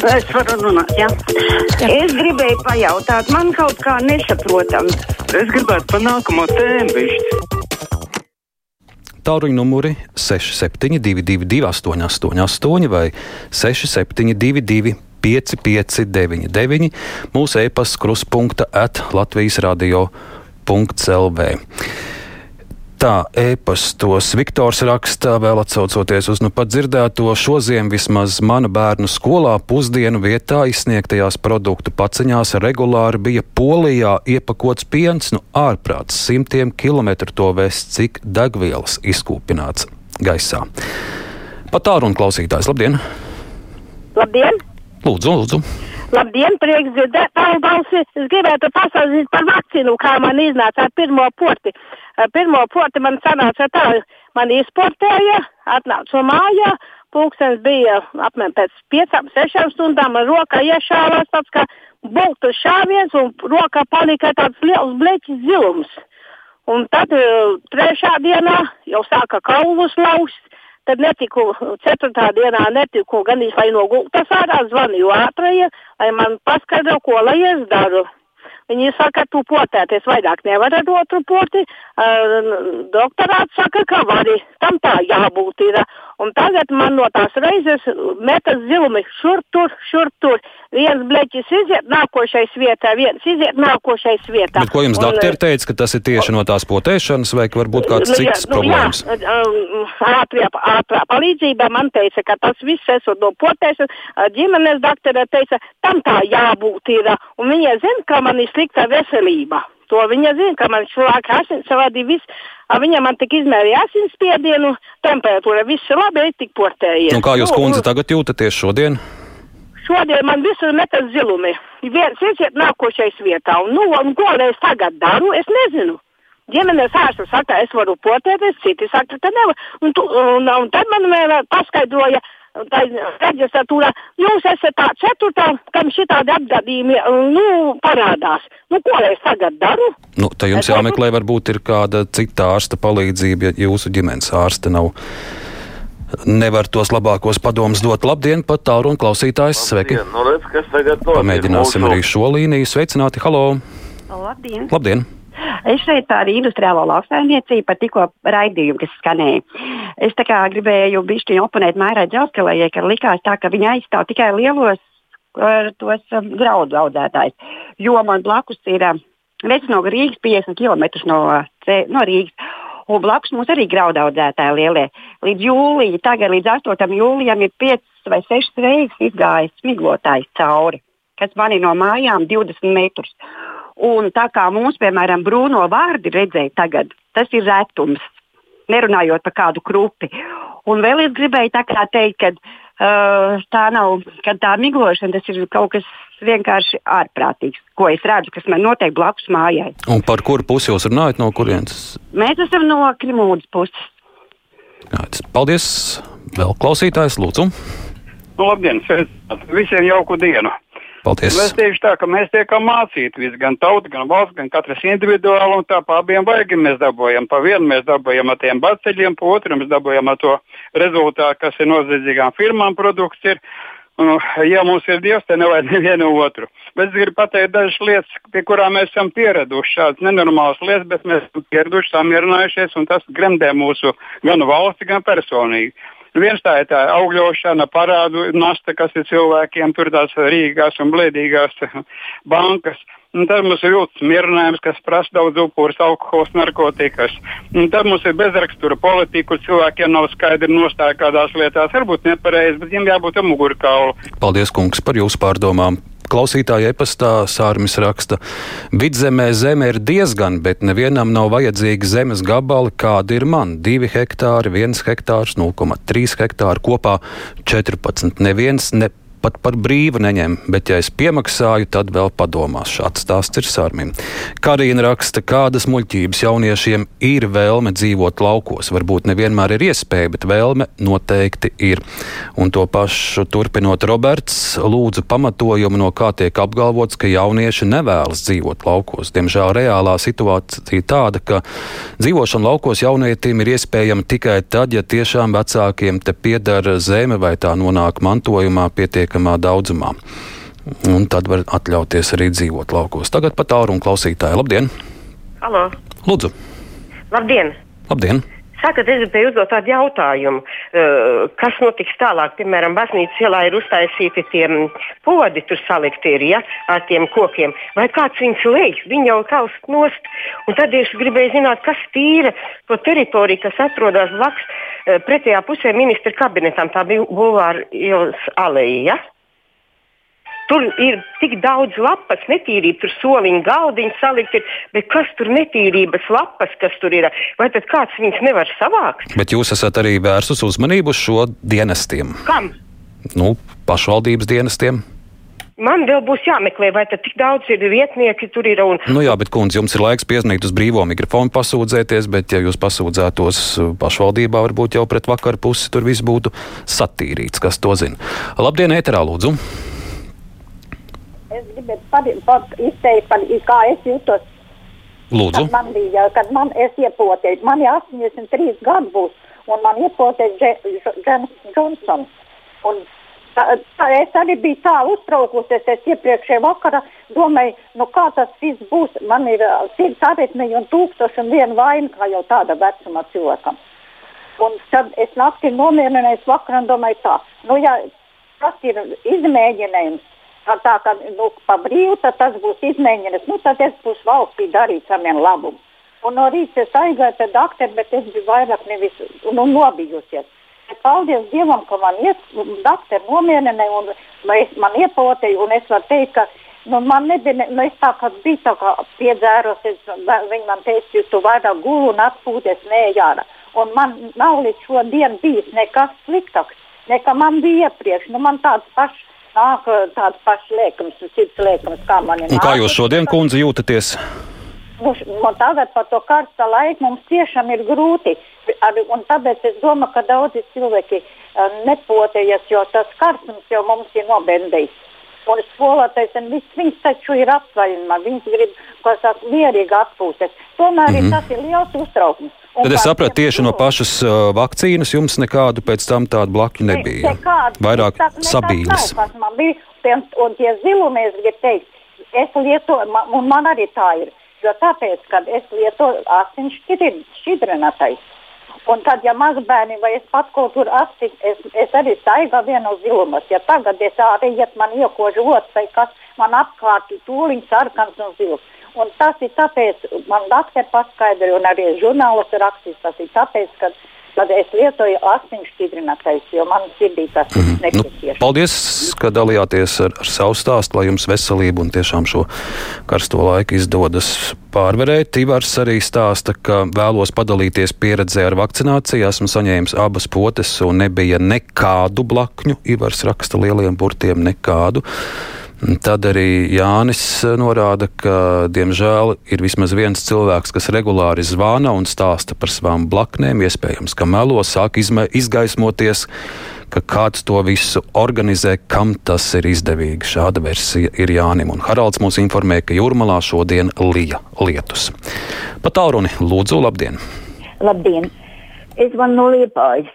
Es varu runāt, jā. Es gribēju pajautāt, man kaut kā nesaprotam. Es gribētu pa nākamo tēmu bišķi. Tālruņa numuri 6722, 888, vai 672, 559, mūsu e-pasta kruspunkta at Latvijas radio.clv. Tā e-pastos Viktors raksta, vēl atsaucoties uz nu pat dzirdēto, šodien vismaz mana bērnu skolā pusdienu vietā izsniegtajās produktu paciņās regulāri bija polijā iepakots piens, nu ārprāts simtiem kilometru to vēst, cik degvielas izkūpināts gaisā. Pat tālruni klausītājs, labdien! Labdien! Lūdzu, lūdzu! Labdien, prieks dzirdēt tavu balsi. Es gribētu pastāstīt par vakcīnu, kā man iznāca ar pirmo porti. Ar pirmo porti man sanāca tā, man izportēja, atnāca mājā, pulkstens bija apmēram pēc piecām, sešām stundām, man rokā iešāvās tāds kā bultu šāviens un rokā palika tāds liels bleķis zilums. Un tad trešā dienā jau sāka kaulus laust, tad netiku, ceturtā dienā netiku gan vai no gultas ārā, zvanīju ātrajai, lai man paskaidro, ko lai es daru. Viņi saka, tu potēties vairāk nevar ar otru poti. Uh, doktorāts saka, ka vari. Tam tā jābūt ir. Un tagad man no tās reizes metas zilumi šur tur, šur tur. Viens bleķis iziet nākošais vietā, viens iziet nākošais vietā. Bet ko jums doktori teica, ka tas ir tieši no tās potēšanas vai varbūt kāds cits nu, problēmas? Jā, ātrā, ātrā palīdzība man teica, ka tas viss esot no potēšanas. Ģimenes doktore teica, tam tā jābūt ir. Un viņa zina, ka man ir slikta veselība. To viņa zina, ka man šlāk asinsvadi viss. Viņa man tik izmērīja asinsspiedienu, temperatūra, viss labi, ir tik portējies. Nu, kā jūs, Nu, kundze, tagad jūtaties šodien? Šodien man visur metas zilumi. Viens iesiet nākošais vietā. Un, nu, un ko lai es tagad daru, es nezinu. Ģimenes ārsts saka, es varu potēties, citi saka, ka nevar. Un, tu, un, un tad man vēl paskaidroja, tā reģistratūra, jūs esat tā ceturtā, kam šitādi apgadījumi, nu, parādās. Nu, ko lai es tagad daru? Nu, tā jums Es jāmeklē, varbūt ir kāda cita ārsta palīdzība, ja jūsu ģimenes ārste nav. Nevar tos labākos padomus dot. Labdien, pat tālruni klausītājs. Sveiki! Nu, redz, kas tagad notiek Pamēģināsim mūsu- arī šo līniju. Sveicināti! Halo! Labdien! Labdien! Es šeit par industriālo lauksaimniecību, par tikko raidījumu, kas skanēja. Es tā kā gribēju bišķiņu oponēt Mairai Dželskelējai, ka likās tā, ka viņa aizstāv tikai lielos uh, tos um, graudu audzētājus. Jo man blakus ir um, redz no Rīgas 50 km no, uh, no Rīgas. Un blakus mums arī graudu audzētāji lielie. Līdz jūlijam, tagad līdz 8. jūlijam ir 5 vai 6 reizes izgājis smiglotājs cauri, kas man ir no mājām 20 metrus. Un tā kā mums, piemēram, brūno vārdi redzēja tagad, tas ir retums, nerunājot par kādu krupi. Un vēl es gribēju teikt, ka uh, tā nav, ka tā miglošana tas ir kaut kas vienkārši ārprātīgs, ko es redzu, kas man notiek blakus mājai. Un par kuru pusi jūs runājat? No kurienes? Mēs esam no Krimūdas puses. Paldies! Vēl klausītājs, lūdzu! Nu, labdien, sveicināti. Visiem jauku dienu. Paldies! Nu, es teikšu tā, ka mēs tiekam mācīti, visi, gan tauta, gan valsts, gan katrs individuāli, un tā pa abiem vaigiem mēs dabūjam. Pa vienu mēs dabūjam ar tiem baceļiem, pa otru mēs dabūjam ar to rezultātu, kas ir noziedzīgām firmām produkts. Ir. Un, ja mums ir dievs, tad nevajag nevienu otru. Bet es gribu pateikt dažas lietas, pie kurām mēs esam pieraduši. Šādas nenormālas lietas, bet mēs esam pieraduši, samierinājušies, un tas gremdē mūsu gan valsti, gan personīgi. Viens tā ir tā augļošana, parādu nasta, kas ir cilvēkiem, tur tās rīgās un blēdīgās bankas. Un tad mums ir jūtas mierinājums, kas prasa daudz upurus, alkohols, narkotikas. Un tad mums ir bezrakstura politika, kur cilvēkiem nav skaidri nostāja kādās lietās. Varbūt nepareizi, bet viņiem jābūt ar mugurkaulu. Paldies, kungs, par jūsu pārdomām. Klausītāja e-pastā Sārmis raksta, vidzemē zeme ir diezgan, bet nevienam nav vajadzīgi zemes gabali, kāda ir man. 2 hektāri, 1 hektārs, 0,3 hektāri kopā 14. Neviens ne pat par brīvu neņem, bet ja es piemaksāju, tad vēl padomās. Šāds stāsts ir Sārmim. Karina raksta, kādas muļķības jauniešiem ir vēlme dzīvot laukos. Varbūt nevienmēr ir iespēja, bet vēlme noteikti ir. Un to pašu turpinot Roberts, lūdzu pamatojumu, no kā tiek apgalvots, ka jaunieši nevēlas dzīvot laukos. Diemžēl reālā situācija tāda, ka dzīvošana laukos jaunietim ir iespējama tikai tad, ja tiešām vecākiem te piedara zeme vai tā nonāk mantojumā pietiekami pietiekamā daudzumā. Un tad var atļauties arī dzīvot laukos. Tagad pat tālruņa klausītāji. Labdien! Halo! Lūdzu! Labdien! Labdien! Sākat, es gribēju uzdot tādu jautājumu, uh, kas notiks tālāk. Piemēram, baznīcas ielā ir uztaisīti tie podi, tur salikti ir, ja, ar tiem kokiem. Vai kāds viņus lej? Viņi jau kaust nost. Un tad es gribēju zināt, kas tīra to teritoriju, kas atrodas blakus pretējā pusē ministra kabinetam, tā bija Bulvāra ielas aleja. Ja? Tur ir tik daudz lapas, netīrība, tur soliņa, galdiņa salikti, bet kas tur netīrības lapas, kas tur ir? Vai tad kāds viņus nevar savākt? Bet jūs esat arī vērsus uzmanību uz šo dienestiem. Kam? Nu, pašvaldības dienestiem. Man vēl būs jāmeklē, vai tik daudz ir vietnieki tur ir. Un... Nu jā, bet, kundze, jums ir laiks piezvanīt uz brīvo mikrofonu, pasūdzēties, bet, ja jūs pasūdzētos pašvaldībā, varbūt jau pret vakaru pusi tur viss būtu satīrīts. Kas to zina? Labdien, ēterā, lūdzu! Es gribētu par, par, par, kā es jūtos. Lūdzu. Kad man bija, kad man es iepotēju, man ir 83 gadi būs, un man iepotēja Džens Džonsons. Un tā, tā, es arī biju tā uztraukusies, es iepriekšējā vakarā domāju, nu kā tas viss būs. Man ir sirds aritmija un tūkstoši un viena vaina, kā jau tāda vecuma cilvēkam. Un tad es naktī nomierinājos vakarā un domāju tā, nu ja tas ir izmēģinājums, tā kā nu, pa brīvu tas būs izmēģinājums. Nu, tad es būšu valstī darīt saviem labumu. Un no rīta es aizgāju pie doktora, bet es biju vairāk nevis nu, nobijusies. Bet paldies Dievam, ka man doktori nomierināja un es, man iepotīja. Es varu teikt, ka nu, man nebija, nu, es tā kā biju tā kā piedzērusies. Viņi man teica, tu vairāk gulu un atpūties nejāra. Un man nav līdz šodien bijis nekas sliktāks, nekā man bija iepriekš. Nu, man tāds pašs nāk tāds pašs liekums, cits liekums, kā man ir. Un kā jūs šodien, kundze, jūtaties? Nu, tagad par to karsta laiku mums tiešām ir grūti. Ar, tāpēc es domāju, ka daudzi cilvēki uh, nepotejas, jo tas karstums jau mums ir nobendējis. Un skolotājs un viss viņas taču ir apsvaļinājumā. Viņas grib, kā saka, mierīgi atpūsties. Tomēr mm -hmm. tas ir liels uztraukums. Un Tad es sapratu, tieši no pašas uh, vakcīnas jums nekādu pēc tam tādu blaku nebija. Nekādu, Vairāk sabīnes. Man bija, un, un tie zilumi, es gribu teikt, es lietoju, man, un man arī tā ir. Jo tāpēc, kad es lietoju asins šķidrinātais. Un tad, ja mazbērni vai es pats kaut kur apstāju, es, es arī staigāju vienu zilumus. Ja tagad es arī iet man iekožu otrs vai kas man apkārt tūliņ sarkans un zils. Un tas ir tāpēc, man doktori paskaidroja, un arī žurnālos rakstīs, tas ir tāpēc, ka tad es lietoju asins šķidrinātais, jo man sirdī tas mm -hmm. nepieciešams. Nu, paldies, ka dalījāties ar, ar savu stāstu, lai jums veselība un tiešām šo karsto laiku izdodas pārvarēt. Ivars arī stāsta, ka vēlos padalīties pieredzē ar vakcināciju. Esmu saņēmis abas potes un nebija nekādu blakņu. Ivars raksta lieliem burtiem nekādu. Tad arī Jānis eh, norāda, ka, diemžēl, ir vismaz viens cilvēks, kas regulāri zvana un stāsta par savām blaknēm. Iespējams, ka melo sāk izgaismoties, ka kāds to visu organizē, kam tas ir izdevīgi. Šāda versija ir Jānim. Un Haralds mūs informē, ka jūrmalā šodien lija lietus. Pa tālruni, lūdzu, labdien! Labdien! Es vanu no Liepājas.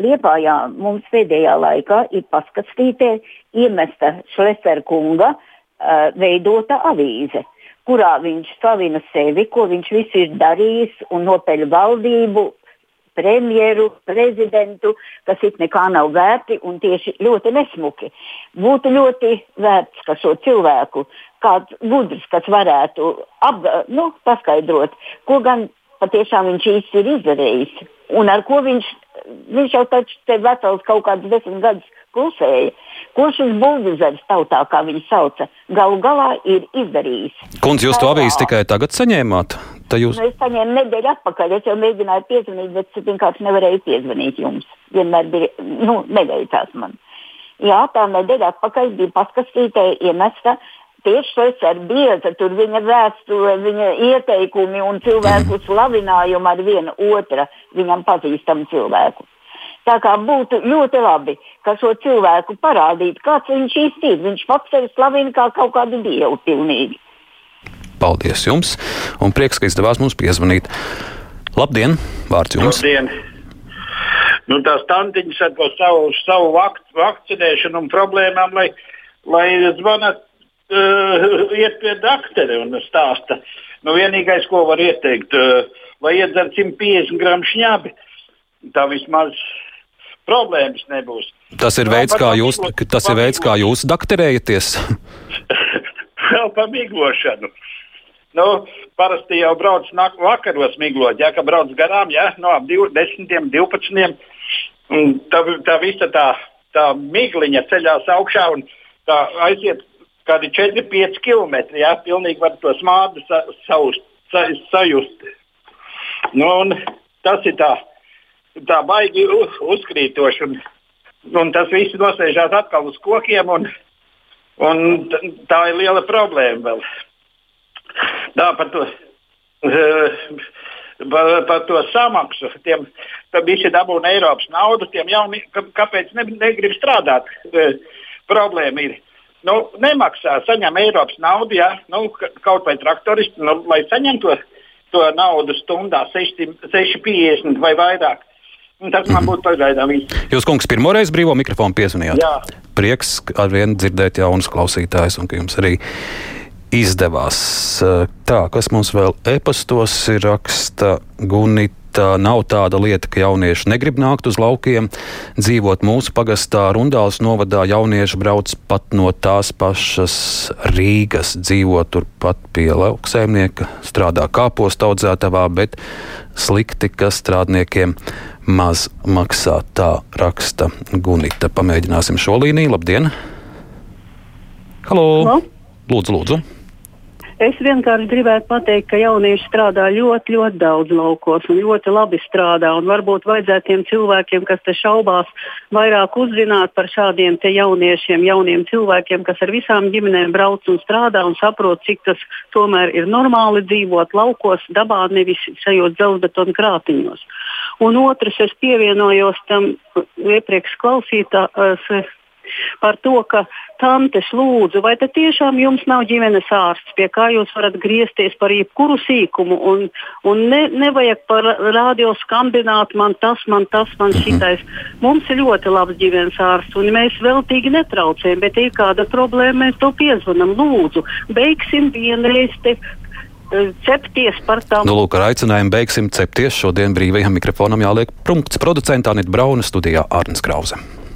Liepājā mums pēdējā laikā ir paskatītie iemesta Šlesera kunga uh, veidota avīze, kurā viņš slavina sevi, ko viņš visu ir darījis un nopeļ valdību, premjeru, prezidentu, kas it nekā nav vērti un tieši ļoti nesmuki. Būtu ļoti vērts, ka šo cilvēku kāds gudrs, kas varētu apga, nu, paskaidrot, ko gan patiešām viņš īsti ir izdarījis un ar ko viņš, viņš jau taču te vesels kaut kādus desmit gadus klusēja. Ko šis buldozers tautā, kā viņu sauca, galu galā ir izdarījis? Kundze, jūs to avīzi tikai tagad saņēmāt? Jūs... Nu, es saņēmu nedēļu atpakaļ. Es jau mēģināju piezvanīt, bet es vienkārši nevarēju piezvanīt jums. Vienmēr bija, nu, neveicās man. Jā, tā nedēļa atpakaļ bija paskatītē iemesta tieši tas ar biedru, tur viņa vēsture, viņa ieteikumi un cilvēku mhm. slavinājumi ar vienu otru, viņam pazīstamu cilvēku. Tā kā būtu ļoti labi, ka šo cilvēku parādītu, kāds viņš īsti ir. Viņš pats sevi slavina kā kaut kādu dievu pilnīgi. Paldies jums, un prieks, ka izdevās mums piezvanīt. Labdien, vārds jums! Labdien! nu, tās tantiņas ar to savu, savu vak vakcinēšanu un problēmām, lai, lai zvanat, uh, iet pie doktora un stāsta. Nu, vienīgais, ko var ieteikt, uh, lai iedzer 150 gramu šņabi, tā vismaz problēmas nebūs. Tas ir veids, kā jūs, tas ir veids, kā jūs doktorējaties. Vēl par miglošanu. Nu, parasti jau brauc vakaros miglot, ja ka brauc garām, ja no ap 10, 12. Tā, tā visa tā, tā migliņa ceļās augšā un tā aiziet kādi 4-5 km. Ja, pilnīgi var to smādu sa, saust, sa, sajust. Nu, tas ir tā, tā baigi uzkrītoši. Un, un tas viss nosēžās atkal uz kokiem. Un, un tā ir liela problēma vēl. Tā par to, par, par to samaksu. Tiem visi dabūna Eiropas naudu, tiem jauni, kāpēc ne, negrib strādāt? Problēma ir. Nu, nemaksā, saņem Eiropas naudu, ja, nu, kaut vai traktoristi, nu, lai saņemtu to, to naudu stundā 6,50 vai vairāk. Tas man būtu pagaidām viss. Jūs, kungs, pirmoreiz brīvo mikrofonu piezvanījāt. Jā. Prieks ar vienu dzirdēt jaunus klausītājus, un ka jums arī izdevās. Tā, kas mums vēl e-pastos ir raksta Gunita. Nav tāda lieta, ka jaunieši negrib nākt uz laukiem, dzīvot mūsu pagastā. Rundāls novadā jaunieši brauc pat no tās pašas Rīgas, dzīvo turpat pie lauksaimnieka, strādā kāpostu audzētavā, bet slikti, ka strādniekiem maz maksā. Tā raksta Gunita. Pamēģināsim šo līniju. Labdien! Halo! Halo. Lūdzu, lūdzu! Es vienkārši gribētu pateikt, ka jaunieši strādā ļoti, ļoti daudz laukos un ļoti labi strādā. Varbūt vajadzētu tiem cilvēkiem, kas te šaubās, vairāk uzzināt par šādiem jauniešiem, jauniem cilvēkiem, kas ar visām ģimenēm brauc un strādā un saprot, cik tas tomēr ir normāli dzīvot laukos, dabā, nevis šajos dzelzbetonu krātiņos. Un otrs, es pievienojos tam iepriekš klausītājai par to, ka tantes lūdzu, vai tiešām jums nav ģimenes ārsts, pie kā jūs varat griezties par jebkuru sīkumu, un, un ne, nevajag par radio skandināt, man tas, man tas, man mhm. šitais. Mums ir ļoti labs ģimenes ārsts, un mēs veltīgi netraucējam, bet ir kāda problēma, mēs to piezvanam. Lūdzu, beigsim vienreiz te eh, cepties par tām. Nu, lūk, ar aicinājumu beigsim cepties. Šodien brīvajam mikrofonam jāliek punkts. Producentā Nita Brauna studijā Arnes Krause.